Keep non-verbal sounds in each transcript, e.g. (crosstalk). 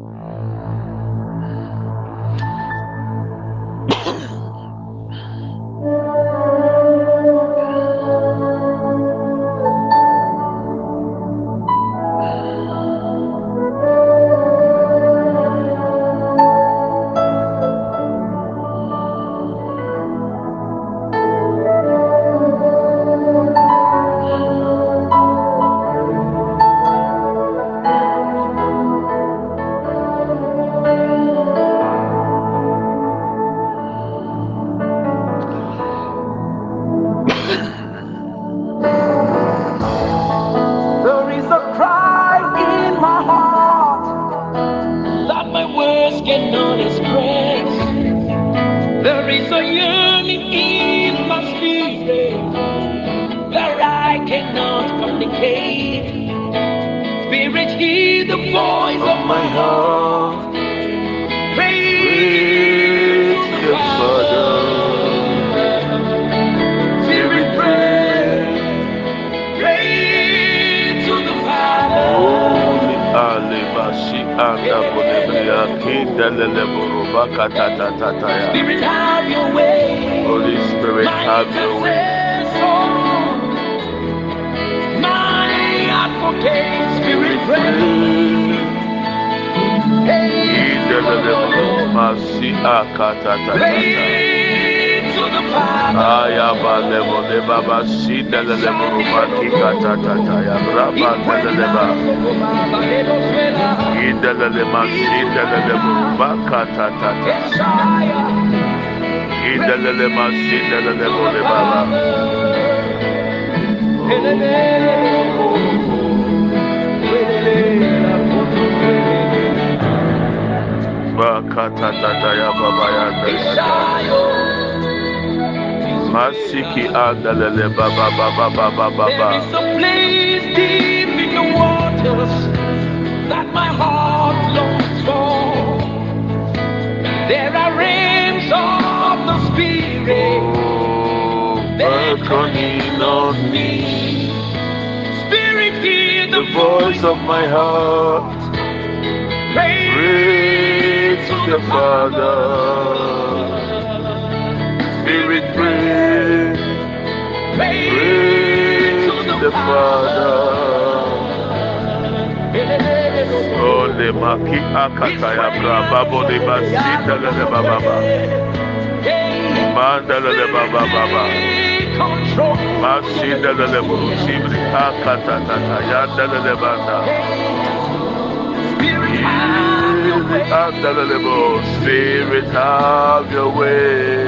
Oh. Spirit, have your way. Holy Spirit, My have your way. My advocate, Spirit, pray. Hey, Kindelele Buruba Masi Akatatata. pray to the Father. Ayaba Lebo de Baba. Bakatataya Baba Yanda. Masiki Andalele Baba Baba Baba There Baba. is a place deep in the waters that my heart longs for. There are realms of the spirit oh, beckoning on me. Spirit, hear The the voice of my heart, Pray pray to the Father. Pray to the Father. Oh, le maki akataya bra babo de basita le baba ba. Mandala le baba baba. Masida le le buru sibri akatata yanda. Andalebo, Spirit, have your way.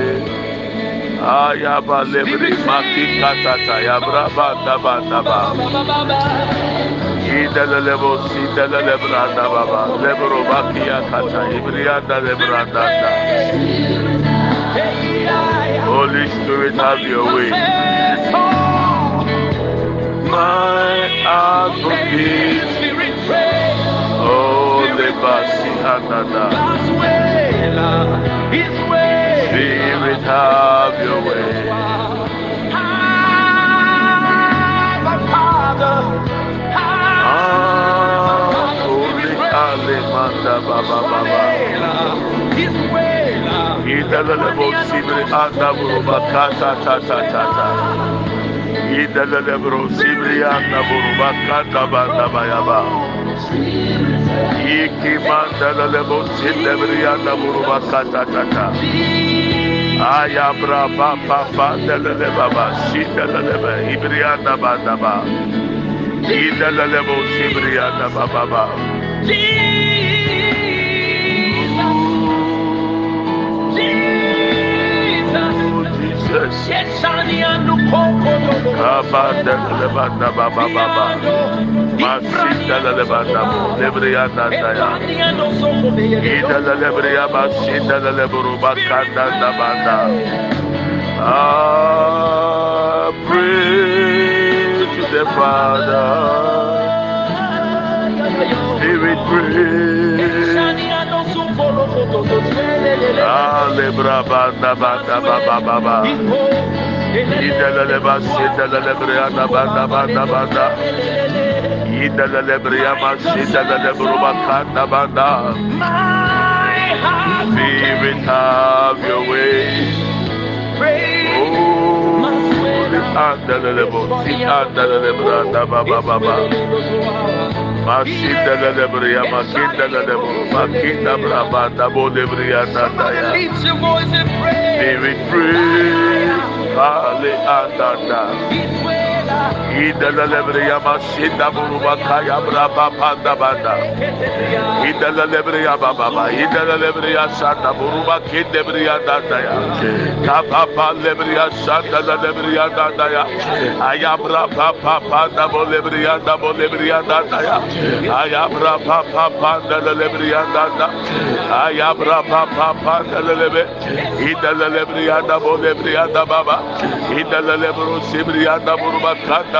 Ayaba lebri maki katata yabra banda banda ba. Idalebo sidalele branda baba. Lebro baki yakata ibrianda lebranda da. Holy Spirit, have your way. My advocate, oh lebasi anada. Spirit, have your way. Ah, holy alemanda baba baba. Idalebo sibri anda buruba kata ta ta ta ta. Idalebo sibri anda buruba kata banda bayaba. Iki mandalebo sibri anda buruba kata ta ta. Ayabra ba ba ba dalele baba sidalebe ibrianda banda ba. Idalebo sibri anda baba ba. Jesus. Kabanda lebanda baba baba. To the Father. Spirit banda banda baba baba. Ida leba sita banda banda banda. Idalelebria Masidalebruba Kanda Banda. Have your way. Oh. Masinda la lebria, la lebria. Ida la lebreya masinda buruba kaya braba panda banda. Ida la lebreya baba baba. Ida la lebreya sanda buruba kinde breya danda ya. Kapa pa lebreya sanda la lebreya danda ya. Ayabra pa pa panda bo lebreya da bo lebreya danda ya. Ayabra pa pa panda la lebreya danda. Ayabra pa pa panda la lebe. Ida la lebreya da bo lebreya da baba. Ida la lebro sibriya da buruba kanda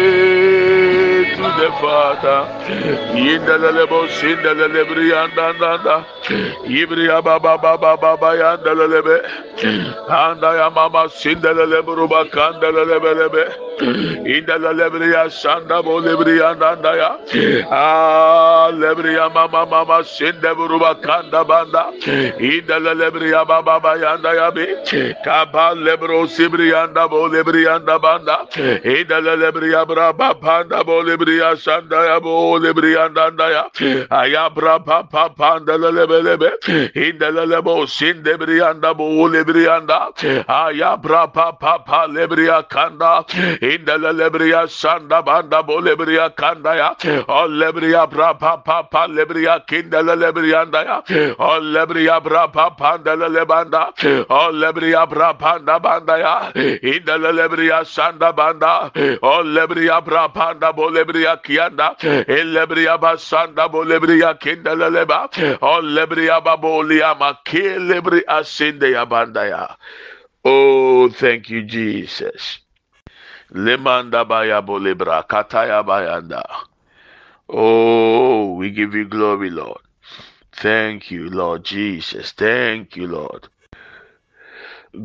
Father. Yindelebo sindelebri andanda. Ibriya baba baba baba yandelebe. Anda ya mama sindelebru bakandelebe. İndelelebriya sanda bo lebriya andanda ya. Ah lebriya mama mama sindebru bakanda banda. İndelelebriya baba baba yanda ya bi. Kaba lebro sibriyanda bo lebriyanda banda. İndelelebriya bra baba bo lebriya ya sanda ya bo lebriyanda ya. Ayabra pa pa panda lebe indelele bo sinde briyanda bo lebriyanda ayabra pa pa pa lebriya kanda indelele briya sanda banda bo lebriya kanda ya. O lebriya bra pa pa pa lebriya kindele lebriyanda ya. O lebriya bra pa panda lele banda o lebriya bra panda banda ya. İndelele briya sanda banda o lebriya bra panda bo lebriya kianda basanda makelebri asinde oh thank you jesus. Lemanda baya kataya bayanda. Oh we give you glory lord. Thank you lord jesus. Thank you lord.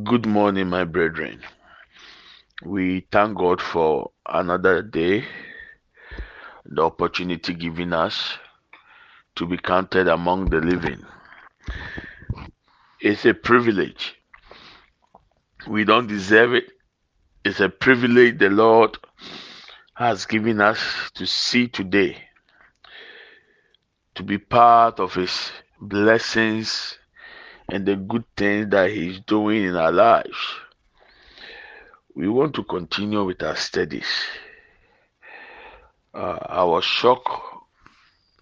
Good morning my brethren. We thank god for another day the opportunity given us to be counted among the living. It's a privilege. We don't deserve it. It's a privilege the Lord has given us to see today, to be part of His blessings and the good things that He's doing in our lives. We want to continue with our studies. Uh, I was shocked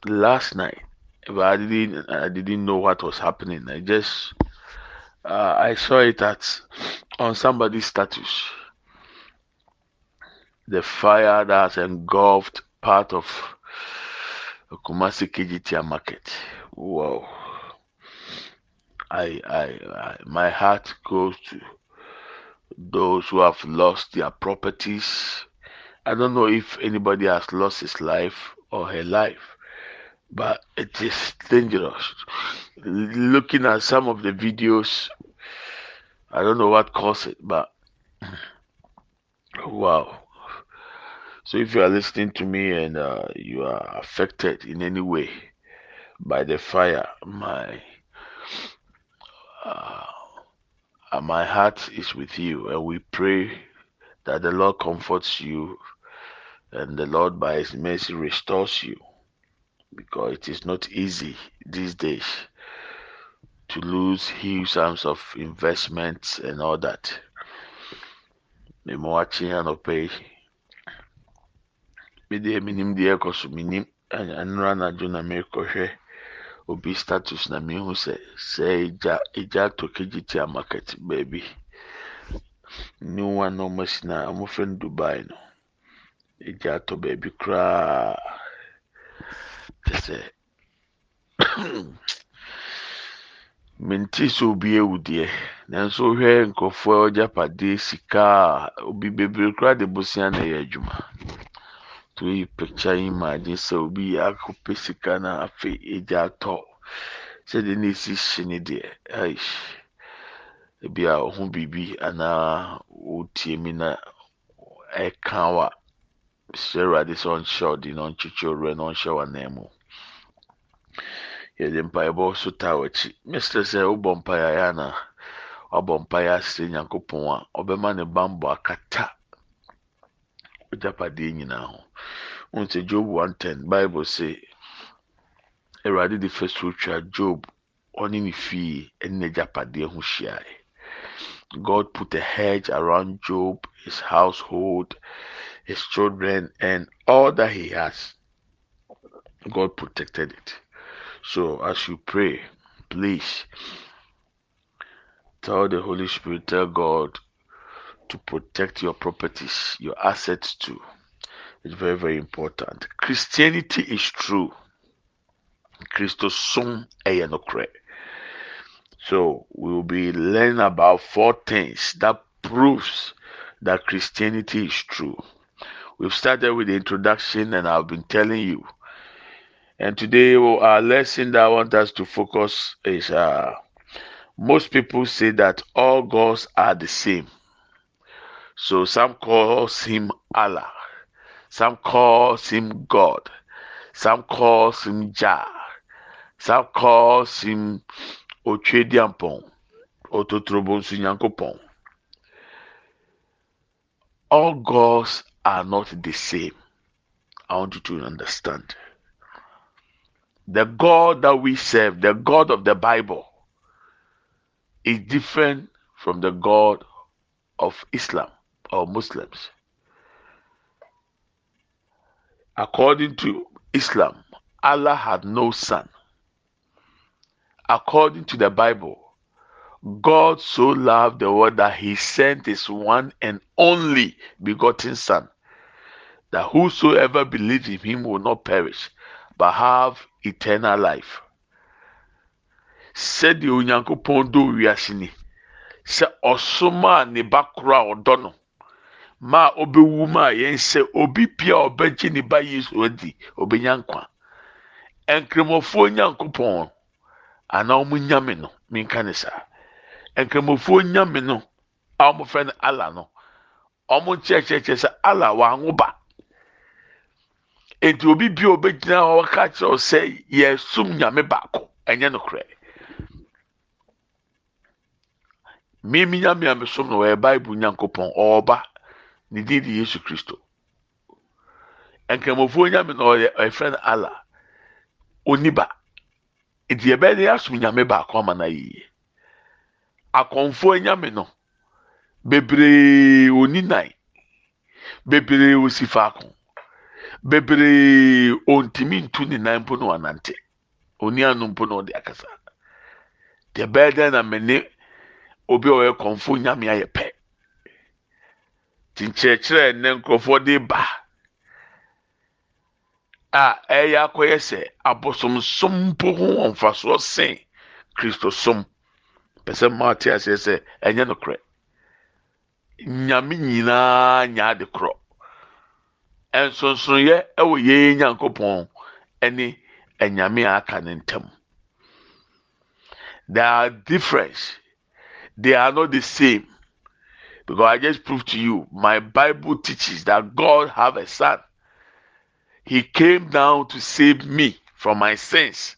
last night, but I didn't. I didn't know what was happening. I just uh, I saw it at on somebody's status. The fire that has engulfed part of Kumasi Kejetia market. Wow. I, I, I, my heart goes to those who have lost their properties, I don't know if anybody has lost his life or her life, but it is dangerous. Looking at some of the videos, I don't know what caused it, but wow. So if you are listening to me and uh, you are affected in any way by the fire, my uh, my heart is with you, and we pray that the Lord comforts you and the Lord by His mercy restores you because it is not easy these days to lose huge sums of investments and all that. Memo watching and pay. Mede minim deɛ ɛkɔ so minim. Nnora anadwo na merekɔhwɛ obi status na mehu sɛ sɛ egya egya atɔ kegye market baabi new one asi na fɛ no Dubai no egya atɔ baabi koraa kyɛ sɛ mente sɛ obi ewu nanso hwɛ nkurɔfoɔ a sika. A obi bebree koraa de bosia na ɛyɛ adwuma. To yi yi ma agye sɛ obi akɔpɛ sika na afei egya atɔ. Sɛdeɛ na esi hye ne deɛ. Aish. Ebi a ɔho biribi anaa wotie mi na ɛka wa. Hyɛ awurade sɛ ɔnhyɛ ɔde na ɔnkyekyɛ owurɛ na ɔnhyɛ w'anan mu yɛde mpaebɔ so taa w'akyi mesrɛ sɛ wobɔ mpaeɛ ana wabɔ mpaeɛ asrɛ nyankopɔn a ɔbɛma ne bambɔ akata ogyapadeɛ nyinaa ho? Wohu job 110 bible se awurade de fa so twa job ɔne ne fie ne n'agyapadeɛ ho hyiae god put a hedge around job his household his children and all that he has god protected it so as you pray, please tell the Holy Spirit, tell God to protect your properties, your assets too. It's very, very important. Christianity is true. Christosum eyenokre. So we will be learning about four things that proves that Christianity is true. We've started with the introduction and I've been telling you and today, our lesson that I want us to focus is uh, most people say that all gods are the same. So some calls him Allah, some calls him God, some calls him Jah, some calls him Otwediampon, Ototrobonsu Nyankopon. All gods are not the same. I want you to understand. The God that we serve, the God of the Bible, is different from the God of Islam or Muslims. According to Islam, Allah had no son. According to the Bible, God so loved the world that he sent his one and only begotten Son, that whosoever believes in him will not perish, but have eternal life. Sɛdeɛ onyankopɔn dɔ wiase ni sɛ ɔsoma ne ba koro ɔdɔ no ma ɔbɛwu ma yɛn sɛ obi pia a ɔbɛgye ne ba yesu adi ɔbɛnya nkwa. Nkramofoɔ nyankopɔn anaa ɔmo nyame no minka ne saa. Nkramofoɔ nyame no a fɛ no ala no ɔmo kyerɛkyerɛkyerɛ sɛ ala wɔanwo ba. Eti obi bi a obegyina hɔ ɔka kyerɛw sɛ yɛsum nyame baako. Ɛnyɛ nokorɛ. Mímí nyame a mesom no ɔyɛ baibu nyankopɔn ɔɔba. Ne din de yesu kristo. Nkramofoɔ nyame na ɔyɛ ɔyɛfrɛ no allah oniba eti yɛbɛyɛ de yɛasom nyame baako ama na yie akɔnfoɔ nyame no bebree oni nan bebree osi faako bebree ontumi ntu ne nan mpo na ɔnante oni ano mpo na ɔde akasa. Deɛ bɛyɛ dɛ na mene obi a ɔyɛ kɔnfo nyame ayɛ pɛ? Nkyerɛkyerɛ ne nkurɔfoɔ de ba a ɛyɛ akɔyɛ sɛ abosomsom mpo ho ɔmfasoɔ sen kristosom. Pɛ sɛ mmaa te aseɛ sɛ ɛnyɛ no korɛ nyame nyinaa nya ade korɔ. Nsonsonoyɛ wɔ yɛn nyankopɔn ne nyame a aka ne ntam. There are difference. They are not the same. Because i just proved to you my bible teaches that god have a son. He came down to save me from my sins.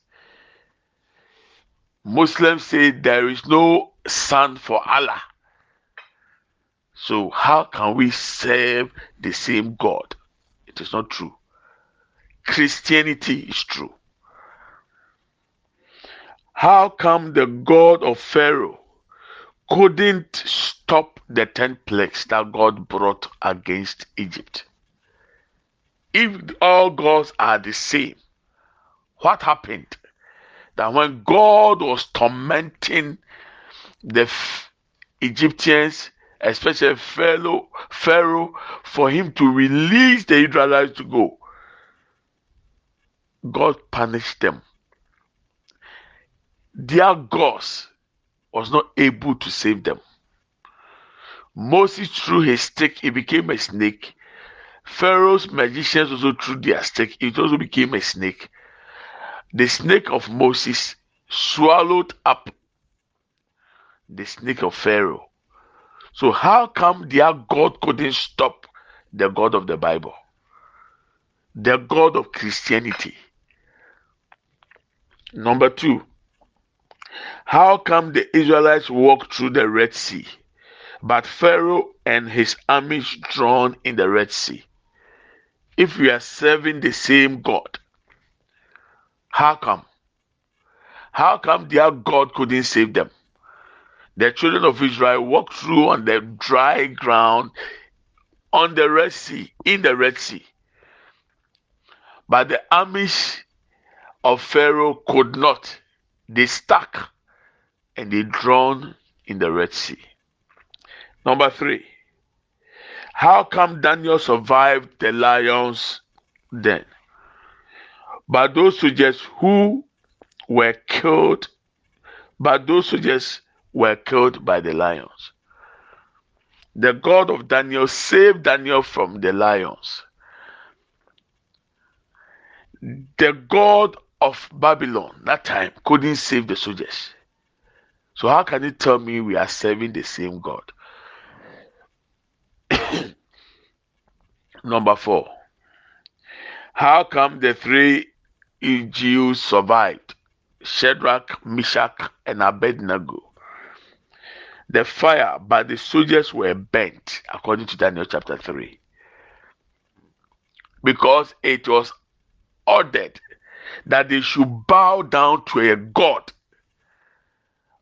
Muslims say there is no son for allah. So how can we serve the same god it is not true. Christianity is true. How come the God of Pharaoh couldn't stop the ten plagues that God brought against Egypt? If all gods are the same, what happened? That when God was tormenting the Egyptians, especially Pharaoh, Pharaoh, for him to release the Israelites to go. God punished them their God was not able to save them. Moses threw his stick, it became a snake. Pharaoh's magicians also threw their stick, it also became a snake. The snake of Moses swallowed up the snake of Pharaoh. So, how come their God couldn't stop the God of the Bible? The God of Christianity. Number two, how come the Israelites walked through the Red Sea, but Pharaoh and his armies drowned in the Red Sea? If we are serving the same God, how come? How come their God couldn't save them? The children of Israel walked through on the dry ground on the Red Sea, in the Red Sea. But the armies of Pharaoh could not. They stuck and they drowned in the Red Sea. Number three, how come Daniel survived the lions then? But those soldiers who were killed, but those soldiers were killed by the lions. The God of Daniel saved Daniel from the lions. The God of Babylon that time couldn't save the soldiers. So how can you tell me we are serving the same God? (coughs) Number four. How come the three Jews survived? Shadrach, Meshach, and Abednego. The fire, but the soldiers were burnt, according to Daniel chapter 3. Because it was ordered that they should bow down to a God.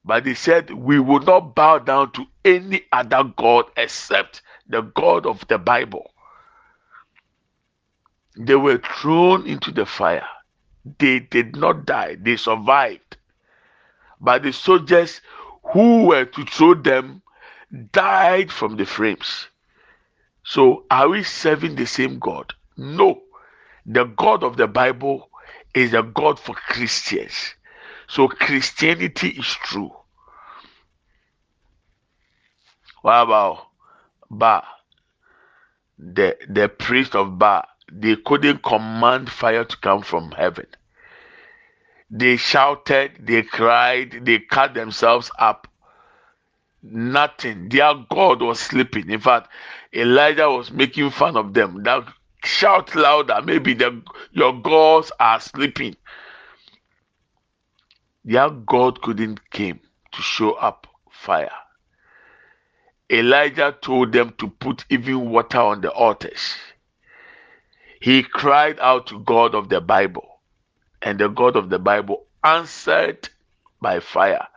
But they said, We will not bow down to any other God except the God of the Bible. They were thrown into the fire. They did not die, they survived. But the soldiers who were to throw them died from the flames. So, are we serving the same God? No. The God of the Bible is a God for Christians. So Christianity is true. What about Baal? The the priest of Baal, they couldn't command fire to come from heaven. They shouted, they cried, they cut themselves up. Nothing. Their God was sleeping. In fact, Elijah was making fun of them. That Shout louder. Maybe the, your gods are sleeping. Their God couldn't came to show up fire. Elijah told them to put even water on the altars. He cried out to God of the Bible, and the God of the Bible answered by fire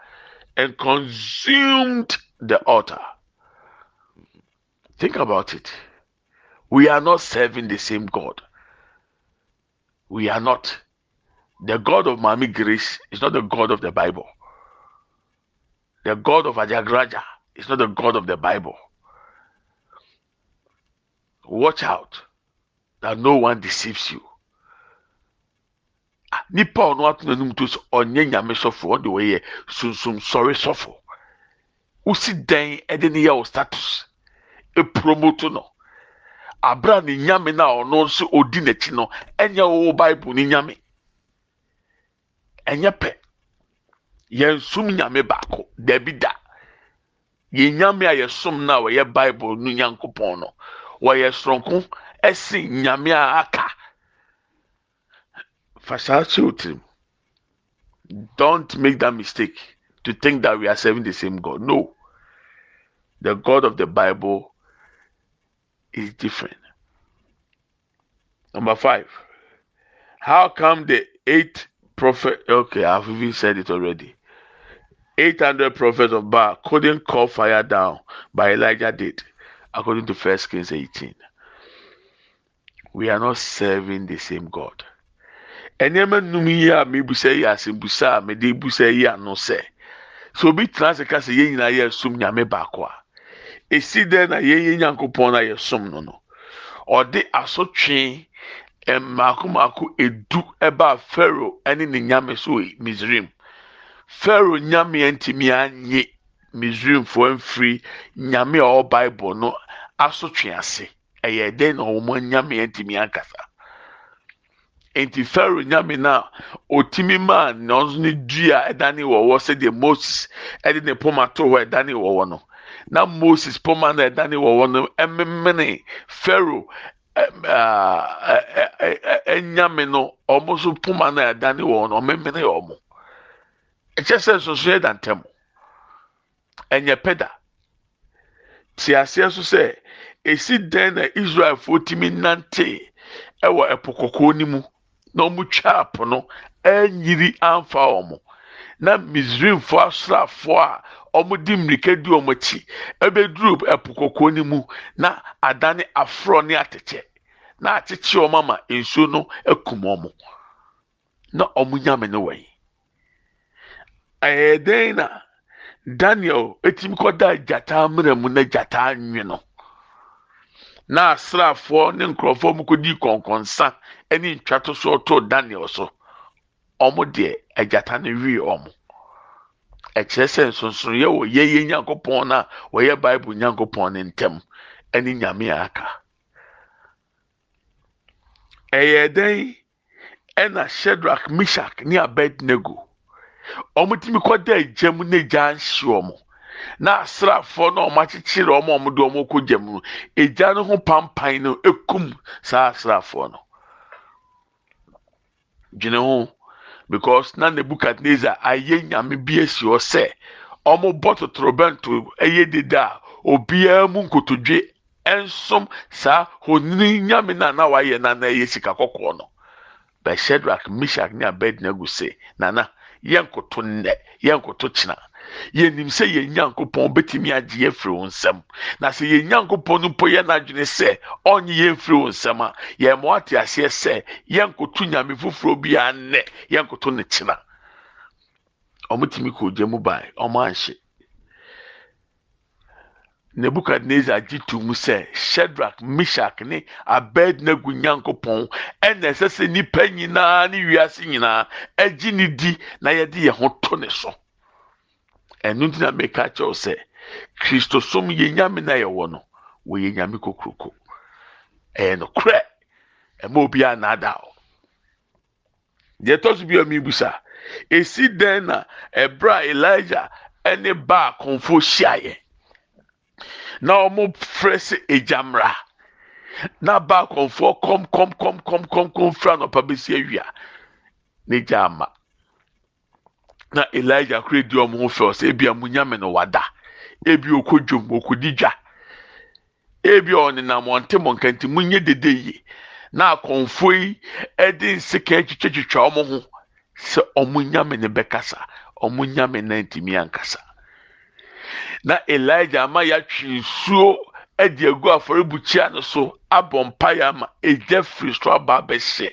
and consumed the altar. Think about it. We are not serving the same God. We are not. The God of Mami Grace is not the God of the Bible. The God of Ajagraja is not the God of the Bible. Watch out that no one deceives you. Ah, nipa ɔno ato n'anim to so ɔnyɛ nyame sɔfo ɔde wɔyɛ sunsun sɔre sɔfo. Wosi dan ɛde ne yɛ o status. Epromoto no. Abira ne nyame na ɔno nso odi n'akyi no ɛnyɛ wɔwɔ bible ne nyame. Ɛnyɛ pɛ. Yɛn sum nyame baako. Dabi da. Yɛn nyame a yɛsom na wɔyɛ bible no nyankopɔn no. Wɔyɛ soronko ɛsi nyame a aka kyerɛ tirim don't make that mistake to think that we are serving the same god no the god of the bible is different. Number five, how come the eight prophet? Okay, I've even said it already. 800 prophets of Baal couldn't call fire down, but Elijah did, according to First Kings 18. We are not serving the same God. Nneɛma nnum yi a mebusa yi asɛmbusa a mede busa yi ano sɛ sɛ obi tena ase ka sɛ yɛn nyinaa yɛ sum nyame baako a esi dɛ na yɛn yɛn nyankopɔn na yɛsom no no ɔde asotwe mmaako mmaako edu ɛbaa pharaoh ɛne ne nyame so wɔ misrim pharaoh nyame ntumi anye misraimfoɔ mfiri nyame a ɔwɔ bible no asotwe ase. Ɛyɛ dɛn na wɔn nyame ntumi ankasa nti pharaoh nyame na otimi maa na ɔno ne dua ɛdane wɔwɔ sɛdeɛ moses ɛde ne poma to hɔ ɛdane wɔwɔ no. Na moses poma na ɛdane wɔwɔ no ɛmemene pharaoh ɛnyame no ɔmo nso poma na ɛdane wɔwɔ no ɔmemene ɔmo. Ɛkyɛ sɛ nsoso yɛ dantam ɛnyɛ pɛda. Te aseɛ so sɛ esi dan na israelfoɔ tumi nante ɛwɔ ɛpo kɔkɔɔ no mu na wɔn twa apo no ɛnyiri amfa wɔn na misraimfoɔ asraafoɔ a wɔde mmirika di wɔn akyi ɛbɛduru ɛpo kɔkɔɔ no mu na adane aforɔ ne atɛkyɛ. Na akyekye wɔn ama nsuo no akum wɔn na wɔn nyame no wɔ yi ɛyɛ den na daniel etimi kɔda gyata mmerɛ mu na gyata anwe no? Na asraafoɔ ne nkurɔfoɔ mu kɔdi kɔnkɔnsa ne ntwatosoɔ too daniel so. Ɔmo deɛ agyata no wie ɔmo. Ɛkyerɛ sɛ nsonsonoyɛ wɔ yɛyɛ nyankopɔn no a wɔyɛ bible nyankopɔn no ntɛm ne nyame aka. Ɛyɛ dɛn? Ɛna shedrak mishak ne abednego. Ɔmo tumi kɔda gya mu na gya nhye ɔmo. Na asraafoɔ na ɔmo akyekyere ɔmo a ɔmo de ɔmo kɔ gya mu no egya no ho pampan no ekum saa asraafoɔ no. Dwene ho because na nebukadnezar ayɛ nyame bi esi hɔ sɛ ɔmo bɔ totorobɛnto ɛyɛ deda a obiara mu nkotodwe ɛnsom saa honini nyame na na wayɛ na na ɛyɛ sika kɔkɔɔ no bɛhyɛdrak mishak ne abednego sɛ nana yɛnkoto nnɛ yɛnkoto kyena. Yɛnim sɛ yɛn nyankopɔn bɛtumi agye yɛ wo nsɛm na sɛ yɛn nyankopɔn no mpo yɛ n'adwene sɛ ɔnye yɛn firi wo nsɛm a yɛn mo ate aseɛ sɛ yɛnkoto nyame foforɔ biara nnɛ yɛnkoto ne kyena. Ɔmo tumi kɔ gya mu ban ɔmo anhye. Nebukadnezar gye to mu sɛ shedrak mishak ne abednego nyankopɔn ɛna ɛsɛ sɛ nipa nyinaa ne wiase nyinaa agye ne di na yɛde yɛn ho to ne so ɛno nti na meka kyerɛw sɛ kristosom yɛ nyame na yɛwɔ no wɔyɛ nyame kokoroko ɛyɛ nokorɛ ɛma obiara naadaa o deɛ ɛtɔ so bi a mibusa esi dɛn na ɛbrɛ a elijah ɛne baa kɔnfo hyiaeɛ na wɔn frɛ sɛ egyamra na baa kɔnfoɔ kɔm kɔm kɔm kɔm kɔm kɔm fira nɔpa besi awia ne gya ama na elijah kura di wɔn ho ebi a mu nyame no wada ebi okɔ dwom okɔdi dwa ebi a ɔnenam ɔnte mɔnkanti mu nye dede yie na akɔnfoɔ yi ɛde nseka twitwatwitwa wɔn ho sɛ wɔn nyame ne bɛkasa wɔn nyame nan ntumi ankasa na elijah ama yɛatwe nsuo de agu afɔrebukyia no so abɔ mpaeɛ ama egya firi so aba abɛhyɛ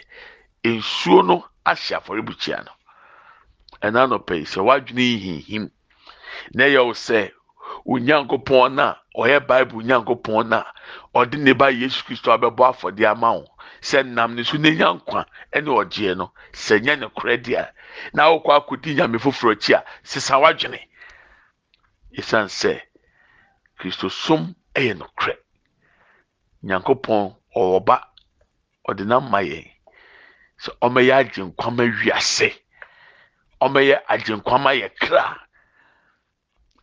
nsuo no ahyɛ afɔrebukyia no. Ɛna nɔpɛ yi sɛ wadwene hinhim na ɛyɛ wo sɛ onyankopɔn no a ɔyɛ bible onyankopɔn no a ɔde ne ba yesu kristo abɛbɔ afɔdeɛ ama wo. Sɛ nam ne so n'enya nkwa ne ɔgyeɛ no sɛ nyɛ ne korɛ deɛ na wokɔ akɔdi nyame foforɔ akyi a sesa wadwene. Ɛsiane sɛ kristosom yɛ nokorɛ. Nyankopɔn ɔwɔ ba ɔde nam ma yɛn. Sɛ ɔmɛyɛ agyenkwama wiase ɔmɛyɛ agyenkwama yɛ kra.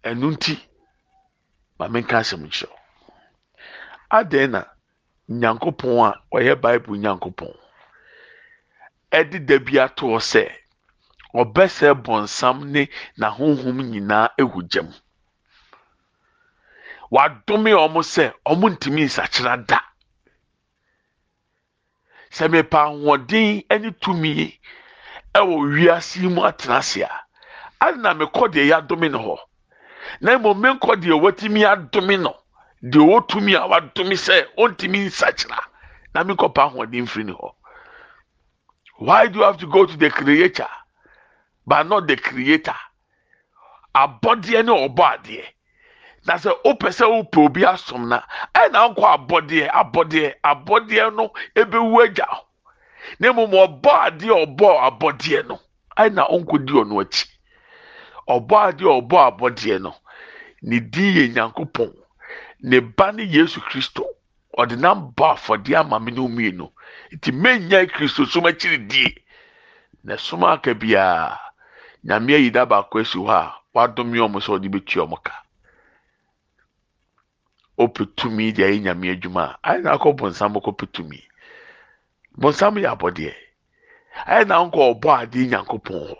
Ɛno nti ma menka asɛm kyerɛw adɛn na nyankopɔn a ɔyɛ bible nyankopɔn ɛde da bi atoɔ sɛ ɔbɛsɛ bɔnsam ne n'ahonhom nyinaa ehu gyam. Wadome ɔmo sɛ ɔmo ntumi nsakyera da. Sɛ mepa ahoɔden ne tumi ɛwɔ wiase mu atena ase a ade na mekɔ deɛ yɛadome no hɔ. Na mmom menkɔ deɛ watumi adome no deɛ ɔwɔ tumi a wadome sɛ ɔntumi nsakyera na menkɔ ahoɔden firi ne hɔ. Why do you have to go to the creator but not the creator? Abɔdeɛ ne ɔbɔ adeɛ na sɛ wopɛ sɛ wopɛ obi asom na ɛna nkɔ abɔdeɛ abɔdeɛ abɔdeɛ no ebewu agya na mmom ɔbɔ adeɛ ɔbɔ abɔdeɛ no ɛna ɔnkɔdi ɔno akyi. Ɔbɔ adeɛ ɔbɔ abɔdeɛ no ne din yɛ nyankopɔn. Ne ba ne yesu kristo. Ɔde nam bɔ afɔdeɛ ama me no mmienu. Nti kristo som akyiri die. Na som aka biara nyame ayi da baako asi hɔ a wadome ɔmo sɛ ɔde bɛtua ɔmo ka. Ɔpɛ tumi de ayɛ nyame adwuma. A ayɛ na akɔ bonsam kɔpɛ tumi bonsam yɛ abɔdeɛ ayɛ na nkɔ ɔbɔ adeɛ nyankopɔn hɔ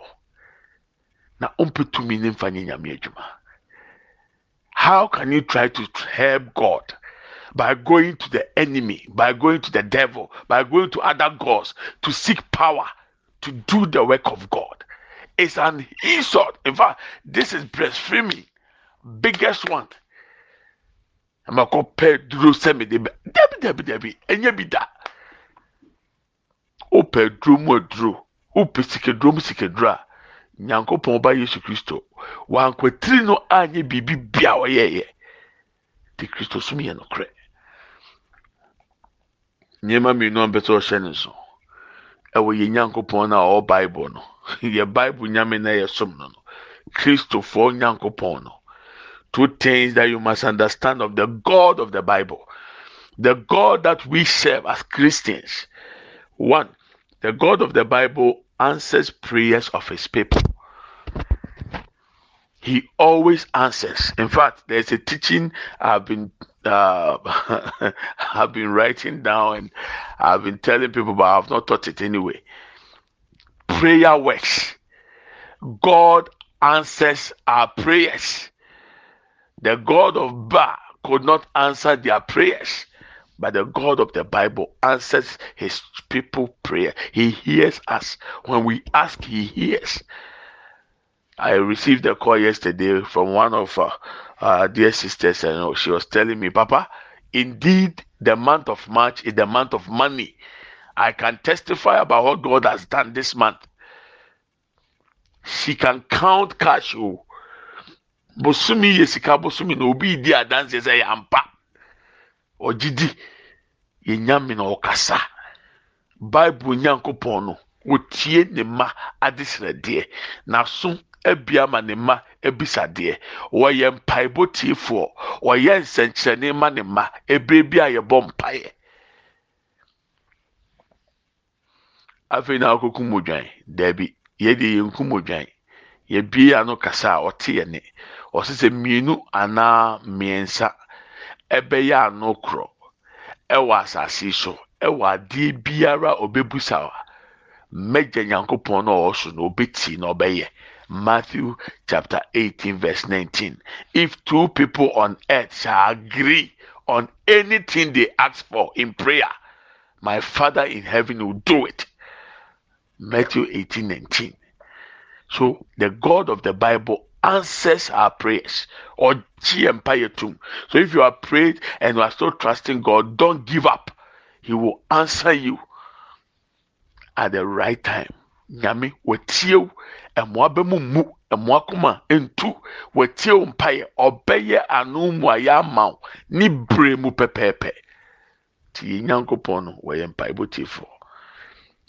na ɔmpɛ ne mfa nyɛ nyame adwuma. How can you try to help god by going to the enemy by going to the devil by going to other gods to seek power to do the work of god? It's an insult. In fact this is blasphemy biggest one. Amakɔpɛ duro sɛmi de bɛ dabi dabi dabi. Ɛnyɛ bi da wopɛ duro mu aduro wopɛ sikaduro mu sikaduro a nyankopɔn ba yesu kristo wankwatiri no anyɛ biribi bia ɔyɛɛyɛ kristo som yɛ nokorɛ. Nneɛma mmienu a mpɛ sɛ ɔhyɛ ne nso ɛwɔ yɛ nyankopɔn no a ɔwɔ bible no. (laughs) Yɛ bible nyame na yɛ som no no. Kristofoɔ nyankopɔn no. Two things that you must understand of the God of the Bible. The God that we serve as Christians. One, the God of the Bible answers prayers of his people. He always answers. In fact, there's a teaching I've been uh, (laughs) I've been writing down and I've been telling people, but I've not taught it anyway. Prayer works. God answers our prayers. The God of Baal could not answer their prayers, but the God of the Bible answers his people prayer. He hears us. When we ask, he hears. I received a call yesterday from one of our uh, dear sisters, and she was telling me, Papa, indeed, the month of March is the month of money. I can testify about what God has done this month. She can count cash. Oh, bosomi yɛ sika bosomi na obi di adanse sɛ yɛ ampa ɔgyidi. Yɛ nyame na ɔkasa. Bible nyankopɔn no wotie ne mma adesrɛdeɛ n'aso abia ma ne mma abisadeɛ. Wɔyɛ mpaebɔ tiefoɔ. Wɔyɛ nsɛnkyerɛnne ma ne mma. Ebere bi a yɛbɔ mpaeɛ? Afei na akɔkum odwan daabi yɛde yɛn kum odwan yɛbie ano kasa a ɔte yɛ ne. Ɔsɛ sɛ mmienu anaa mmiɛnsa. Ɛbɛyɛ ano korɔ ɛwɔ asase so. Ɛwɔ adeɛ biara ɔbɛbusa a mɛgya nyankopɔn na ɔwɔ so na ɔbɛti na ɔbɛyɛ matthew chapter 18 verse 19 if two people on earth shall agree on anything they ask for in prayer my father in heaven will do it. Matthew 18 19 so the god of the bible answers our prayers. Or. So if you are prayed and you are still trusting God, don't give up. He will answer you at the right time. Nyame wɔtie ɛmoa bɛmu mu. Ɛmoa koma ntu. Wɔtie wo mpaeɛ ɔbɛyɛ ano mu a yɛama wo ne bere mu pɛpɛɛpɛ nti yɛ nyankopɔn no wɔyɛ mpaebɔ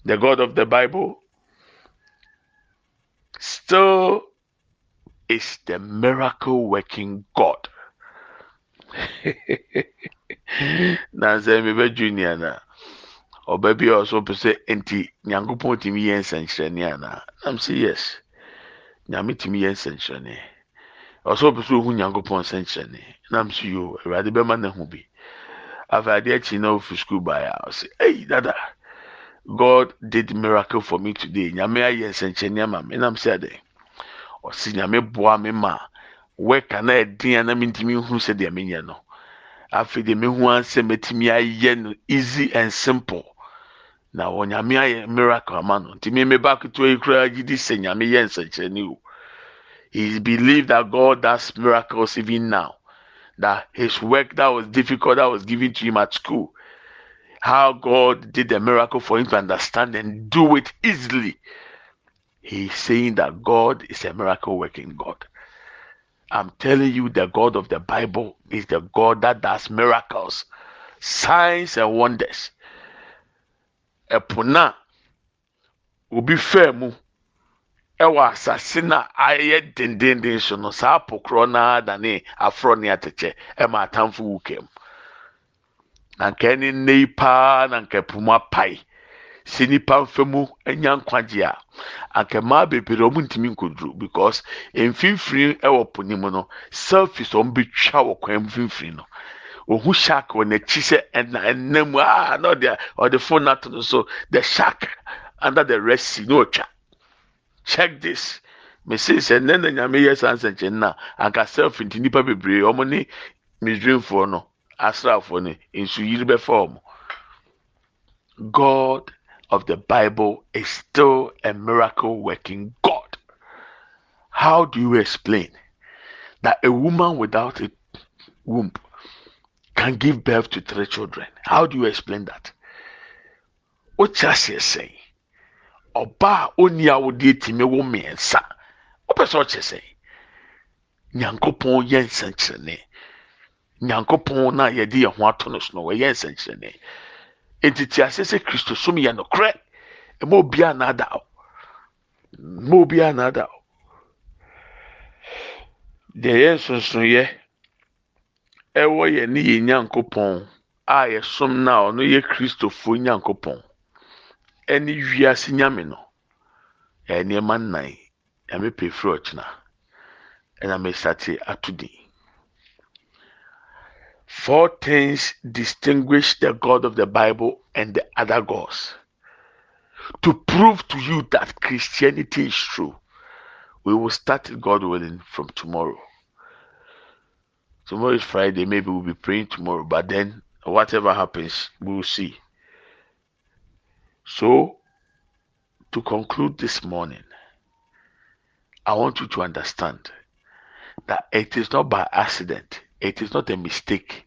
the god of the bible still is the miracle working God. (laughs) na sɛ mebɛ junior na ɔba bi a ɔso pɛ sɛ nti nyankopɔn tumi yɛ nsɛnkyerɛnne anaa nam sɛ yes nyame tumi yɛ nsɛnkyerɛnne. Ɔso pɛ sɛ ohu nyankopɔn nsɛnkyerɛnne. Nam sɛ yo awurade bɛma no ho bi. Afei adeɛ akyi na ofi school baeɛ a ɔsɛ ei dada god did miracle for me today. Nyame ayɛ nsɛnkyerɛnne ama me. Nam sɛ adɛn ɔsi nyame boa ma. Wɛka na na sɛdeɛ menyɛ no. Deɛ ayɛ no easy and simple. Na wɔ nyame ayɛ miracle ama no. Ba ketewa yi sɛ nyame yɛ o. He believed that god does miracles even now. That his work that was difficult that was given to him at school how god did the miracle for him to understand and do it easily He's saying that God is a miracle working God. I'm telling you, the God of the Bible is the God that does miracles, signs, and wonders. Will be fair mu ɛwɔ asase na ayɛ dendenden so no saa pokorɔ naa dane aforɔ ne atɛkyɛ ɛma po mu sɛ nipa nfa mu nkwagye a anka bebree ɔmo ntumi nkoduro because mfimfini ɛwɔ po ne mu no selfies ɔmo betwa wɔ kwan mfimfini no. Ohun shark wɔ n'akyi sɛ ɛna ɛnam aa na ɔde ɔde phone ato no so the shark under the red sea na ɔtwa. Check this. Mesi sɛ nnɛ na nyame yɛ saa nsɛnkyɛn na anka selfie nti nipa bebree ɔmo ne misraimfoɔ no asraafoɔ no nsu yiri bɛfa ɔmo. God of the bible is still a miracle working god how do you explain that a woman without a womb can give birth to three children. How do you explain that? What's aseɛ sɛn ɔbaa onni awodeɛ tìmi wo mmiɛnsa wopɛ sɛ ɔkyɛ sɛn nyankopɔn yɛ nsɛnkyerɛnne nyankopɔn na yɛn ho ato no so nsɛnkyerɛnne etiti ase sɛ kristo som yɛ no korɛ ɛma obiara n'ada o. Ɛma obiara n'ada o. Deɛ yɛ nsonsonoyɛ ɛwɔ yɛ ne yɛ nyankopɔn a yɛsom na ɔno yɛ kristofoɔ nyankopɔn ɛne wiase nyame no ɛyɛ nneɛma nnan nyame firi ɔkyena ɛna mesate ato din four things distinguish the god of the bible and the other gods to prove to you that christianity is true we will start god willing from tomorrow Tomorrow is Friday. Maybe we'll be praying tomorrow, but then whatever happens, we will see. So, to conclude this morning, I want you to understand that it is not by accident, it is not a mistake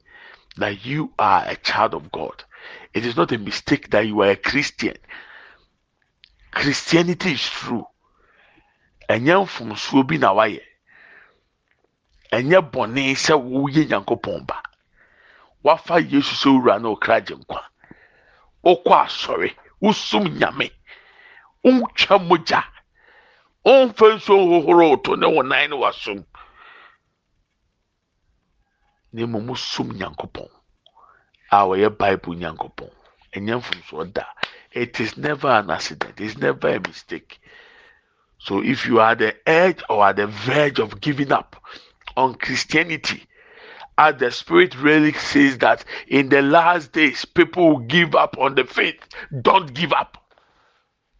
that you are a child of God. It is not a mistake that you are a Christian. Christianity is true. ɛnyɛ mfomsoɔ bi na wayɛ ɛnyɛ bɔne sɛ woyɛ nyankopɔn ba wafa yesu sɛ owura na ɔkra gye nkwa wokɔ asɔre wosom nyame to ne wo nan ne na mmom wosom nyankopɔn a ɔyɛ bible nyankopɔn ɛnyɛ da it is never an accident it's never a mistake so if you are the edge or at the verge of giving up on Christianity. As the Spirit really says that in the last days, people will give up on the faith. Don't give up.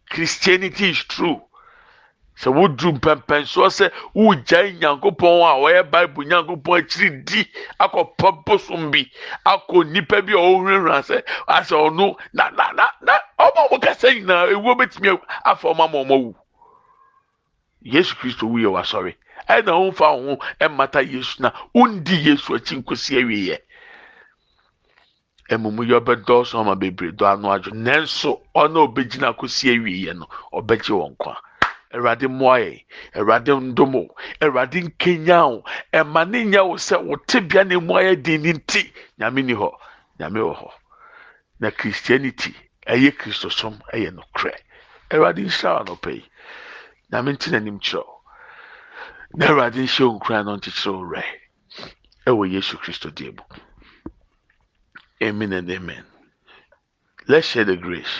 Christianity is true. Sɛ woduru mpɛmpɛnsoɔ sɛ wogyae nyankopɔn a ɔyɛ bible nyankopɔn akyiri di akɔpɔ bosom bi akɔ nipa bi a ɔwurawura sɛ asɛ ɔno na na na na ɔma ɔmo kasa nyinaa ewuo betumi afa ɔmo ama ɔmo awu. Yesu kristo wuyɛ wasɔre ɛna womfa wo ho mmata yesu na wondi yesu akyi nkosi awieɛ mmom yɛ ɔbɛdɔɔso ama bebree dɔ ano adwo. Nanso ɔna ɔbɛgyina kosi awieɛ no ɔbɛgye wɔn kwa awurade mmoa yɛn. Awurade ndom o awurade nkenya o ɛma ne nya wo sɛ wo tebea ne mu ayɛ den ne nti nyame ni hɔ. Nyame wɔ hɔ. Na christianity ɛyɛ kristosom ɛyɛ nokorɛ. Awurade nhyira wɔ anɔpa yi. Nyame nti n'anim kyerɛw na awurade nhyɛ wo nkura no nkyekyere wo werɛ. Ɛwɔ yesu kristo deɛ mu. Amen and amen. Let's share the grace.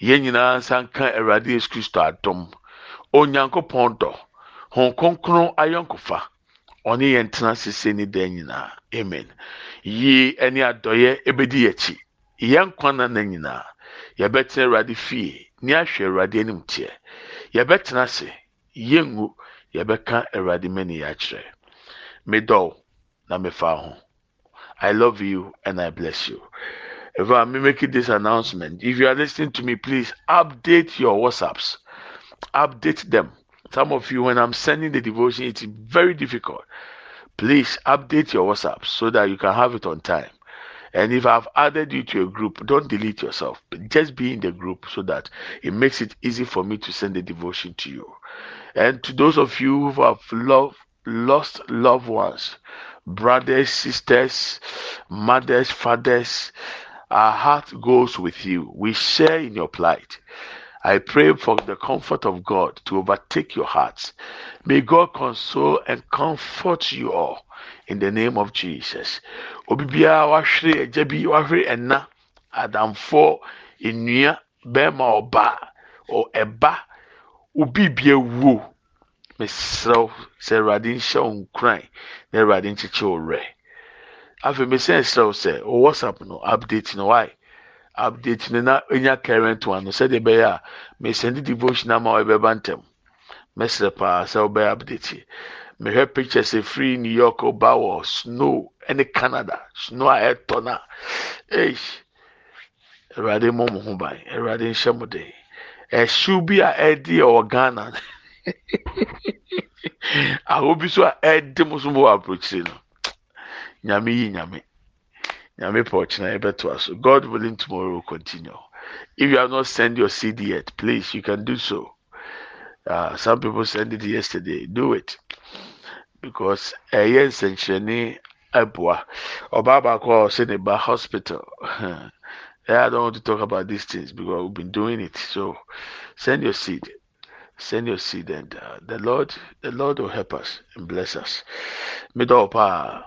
Yɛn nyinaa nsa nka Awurade Yesu Kristo adom. Onyankopɔn dɔ. Hon kronkron ayɔnkofa. Ɔne yɛn tena sese ne dan nyinaa. Amen. Yie ne adɔyɛ ebedi yɛkyi. Yɛn nkwa na nyinaa. Yɛbɛtena Awurade fie. Ne ahwɛ Awurade anim teɛ. yɛbɛtena ase yɛngu yɛbɛka awurade mani akyerɛ medɔw na mefa ho i love you and i bless you if i'm making this announcement if you are listening to me please update your whatsapps update them Some of you, when I'm sending the devotion, it's very difficult. Please update your WhatsApp so that you can have it on time. And if I've added you to a group, don't delete yourself. Just be in the group so that it makes it easy for me to send the devotion to you. And to those of you who have loved, lost loved ones, brothers, sisters, mothers, fathers, our heart goes with you. We share in your plight. I pray for the comfort of God to overtake your hearts. May God console and comfort you all in the name of Jesus. Obi biara wahwere agya bi wahwere ɛna adamfo nnua bɛrima ɔba ɔ ɛba obi bi ewuo mesrɛw sɛ awurade nhyɛ wo nkuran na awurade nkyekye wo werɛ afei mesɛ nsrɛw sɛ o whatsapp no update no why? Update no na enya current one no sɛdeɛ ɛbɛyɛ a mesɛnde devotion ama ɔbɛba ntɛm. Mɛsrɛ paa sɛ wobɛyɛ update. Mehwɛ pictures efiri new york ɔba wɔ snow ɛne canada. Snow a ɛtɔ na. Ɛy awurade mmɔ mo ho ban. Awurade nhyɛ mo den. Ɛhyew bi a ɛdi ɛwɔ ghana. (laughs) Aho bi so a ɛdi mo so mo wɔ aburokyire no nyame yi nyame. Nyame pɛ ɔkyena yɛbɛtoa so god willing tomorrow will continue. If you have not sent your cd yet please you can do so. Uh, some people sent it yesterday. Do it. Because ɛyɛ nsɛnkyerɛnne ɛboa ɔbaa baako a ɔsɛ ne ba hospital. (laughs) I don't want to talk about these things because we've been doing it. So send your seed, send your seed, and uh, the Lord, the Lord will help us and bless us. Middle power.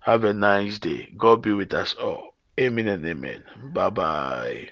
Have a nice day. God be with us all. Amen and amen. Bye bye.